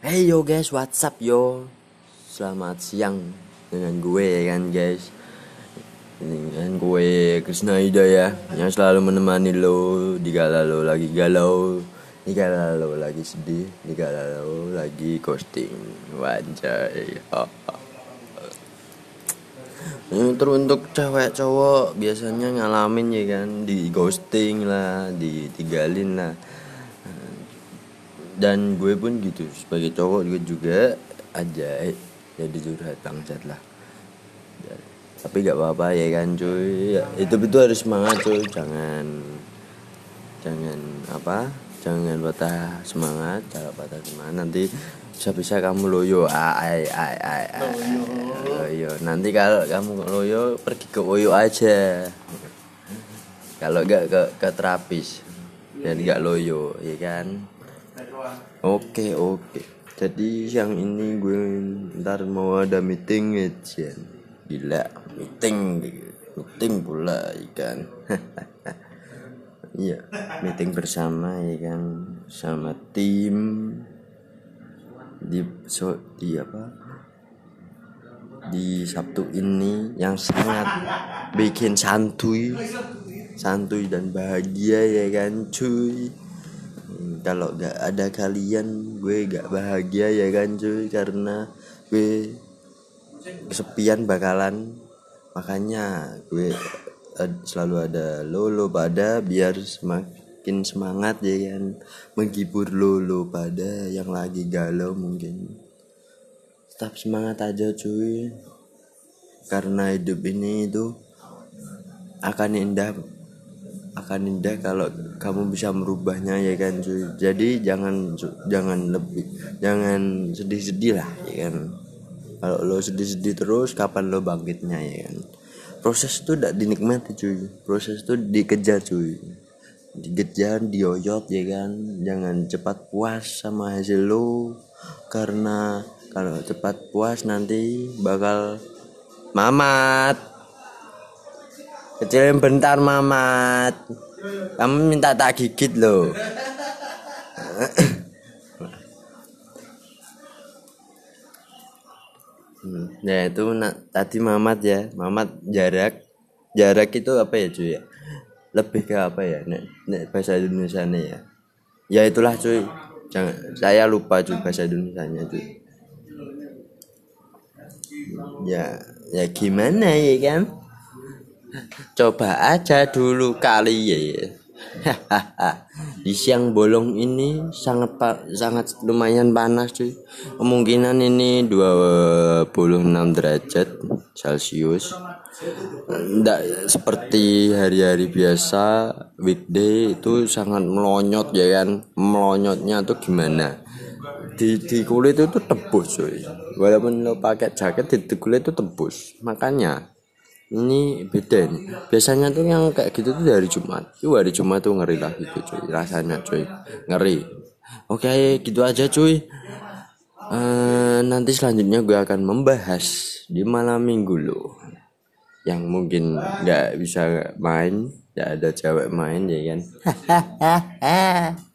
Hey yo guys, what's up yo? Selamat siang dengan gue ya kan guys. Dengan gue Krisna ya yang selalu menemani lo di kala lo lagi galau, di kala lo lagi sedih, di kala lo lagi ghosting. Wanjay. Oh, oh. Teruntuk cewek cowok biasanya ngalamin ya kan di ghosting lah, ditinggalin lah dan gue pun gitu sebagai cowok gue juga aja jadi curhat bangsat lah. Tapi gak apa-apa ya kan cuy. Ya, itu itu harus semangat cuy. Jangan jangan apa jangan patah semangat. Cara patah semangat nanti bisa bisa kamu loyo. Ay ay ay loyo. Nanti kalau kamu loyo pergi ke loyo aja. Kalau gak ke ke terapis dan gak loyo ya kan Oke oke. Jadi siang ini gue ntar mau ada meeting aja. Gila meeting meeting pula ikan. Iya meeting bersama ya kan sama tim di so di apa di Sabtu ini yang sangat bikin santuy santuy dan bahagia ya kan cuy kalau gak ada kalian gue gak bahagia ya kan cuy? Karena gue kesepian bakalan. Makanya gue selalu ada lolo pada biar semakin semangat ya kan? Menghibur lolo pada yang lagi galau mungkin. Tetap semangat aja cuy. Karena hidup ini itu akan indah akan indah kalau kamu bisa merubahnya ya kan cuy jadi jangan jangan lebih jangan sedih-sedih lah ya kan? Kalau lo sedih-sedih terus kapan lo bangkitnya ya kan? Proses itu tidak dinikmati cuy proses itu dikejar cuy dikejar dioyot ya kan? Jangan cepat puas sama hasil lo karena kalau cepat puas nanti bakal mamat kecilin bentar mamat. Kamu minta tak gigit loh hmm, ya itu nak tadi mamat ya. Mamat jarak. Jarak itu apa ya cuy? Ya lebih ke apa ya nek, nek bahasa Indonesia nih ya? Ya itulah cuy. Jangan saya lupa cuy bahasa Indonesia nya cuy ya ya gimana ya kan Coba aja dulu kali ya. Di siang bolong ini sangat sangat lumayan panas cuy. Kemungkinan ini 26 derajat Celcius. Tidak seperti hari-hari biasa weekday itu sangat melonyot ya kan. Melonyotnya tuh gimana? di di kulit itu tebus cuy walaupun lo pakai jaket di kulit itu tebus makanya ini beda nih biasanya tuh yang kayak gitu tuh dari Jumat. Itu hari Jumat tuh ngeri lah gitu cuy. Rasanya cuy. Ngeri. Oke gitu aja cuy. Uh, nanti selanjutnya gue akan membahas di malam minggu lo. Yang mungkin nggak bisa main nggak ada cewek main ya kan